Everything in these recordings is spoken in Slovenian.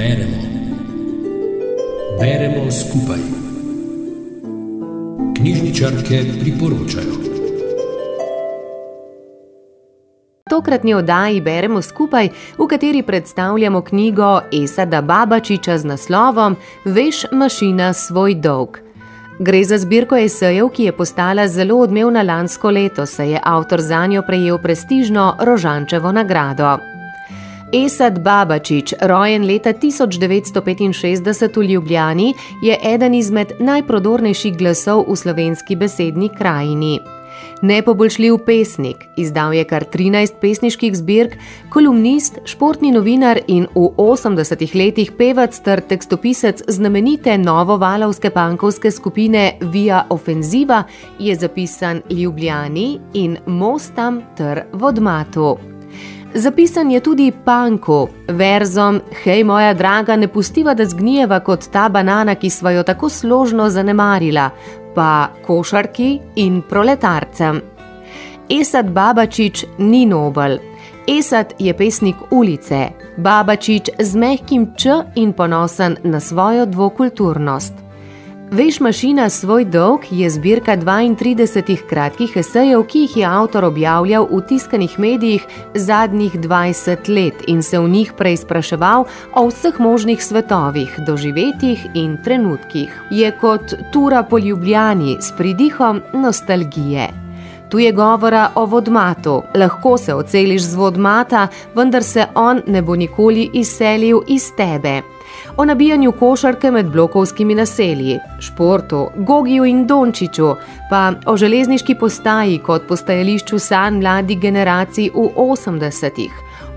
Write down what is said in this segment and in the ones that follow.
Beremo. Beremo skupaj. Knjižničarke priporočajo. Tokratni oddaji beremo skupaj, v kateri predstavljamo knjigo Esada Babačiča z naslovom Veš mašina svoj dolg. Gre za zbirko esejev, ki je postala zelo odmevna lansko leto, saj je avtor za njo prejel prestižno Rožančevo nagrado. Esad Babačič, rojen leta 1965 v Ljubljani, je eden izmed najprodornejših glasov v slovenski besedni krajini. Nepoboljšljiv pesnik, izdal je kar 13 pesniških zbirk, kolumnist, športni novinar in v 80-ih letih pevac ter tekstopisec znamenite novovalovske pankovske skupine Via Offensiva, je zapisan Ljubljani in Mostam ter Vodmatu. Zapisan je tudi Panku, verzom: Hej, moja draga, ne pustiva, da zgnijeva kot ta banana, ki sva jo tako složno zanemarila, pa košarki in proletarcem. Esad Babačič ni nobel. Esad je pesnik ulice, Babačič z mehkim č in ponosen na svojo dvokulturnost. Veš mašina svoj dolg je zbirka 32 kratkih esejev, ki jih je avtor objavljal v tiskanih medijih zadnjih 20 let in se v njih preizpraševal o vseh možnih svetovih, doživetjih in trenutkih. Je kot tura po ljubljani s pridihom nostalgije. Tu je govora o vodmatu, lahko se oceliš z vodmata, vendar se on ne bo nikoli izselil iz tebe o nabijanju košarke med blokovskimi naselji, športu, Gogiju in Dončiću, pa o železniški postaji kot postajališču sanj mladih generacij v 80-ih,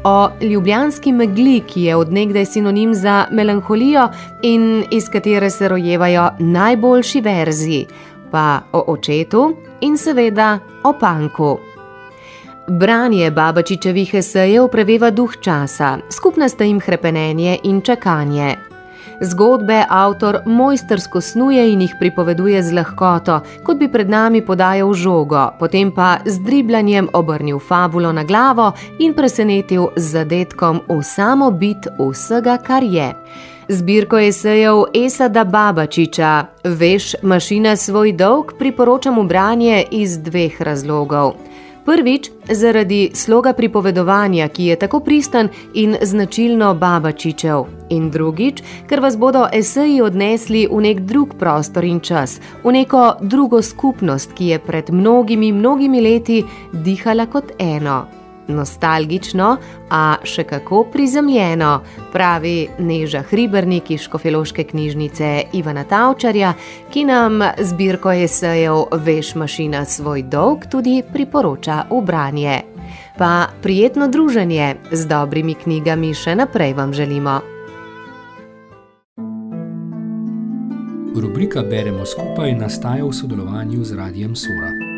o ljubljanski megli, ki je odnegdaj sinonim za melankolijo in iz katere se rojevajo najboljši verzi, pa o očetu in seveda o panku. Branje Babačičevih esejev preveva duh časa, skupna sta jim krepenenje in čakanje. Zgodbe avtor mojstersko snuje in jih pripoveduje z lahkoto, kot bi pred nami podajal žogo, potem pa z driblanjem obrnil fabulo na glavo in presenetil z zadetkom v samo bit vsega, kar je. Zbirko esejev Esada Babačiča, veš, mašina svoj dolg, priporočam v branje iz dveh razlogov. Prvič, zaradi sloga pripovedovanja, ki je tako pristan in značilno babačičev, in drugič, ker vas bodo eseji odnesli v nek drug prostor in čas, v neko drugo skupnost, ki je pred mnogimi, mnogimi leti dihala kot eno nostalgično, a še kako prizemljeno, pravi Neža Hribernik iz Škofeloške knjižnice Ivana Tavčarja, ki nam zbirko esejev Veš mašina svoj dolg tudi priporoča v branje. Pa prijetno druženje z dobrimi knjigami še naprej vam želimo. Rubrika Beremo skupaj nastaja v sodelovanju z Radijem Sora.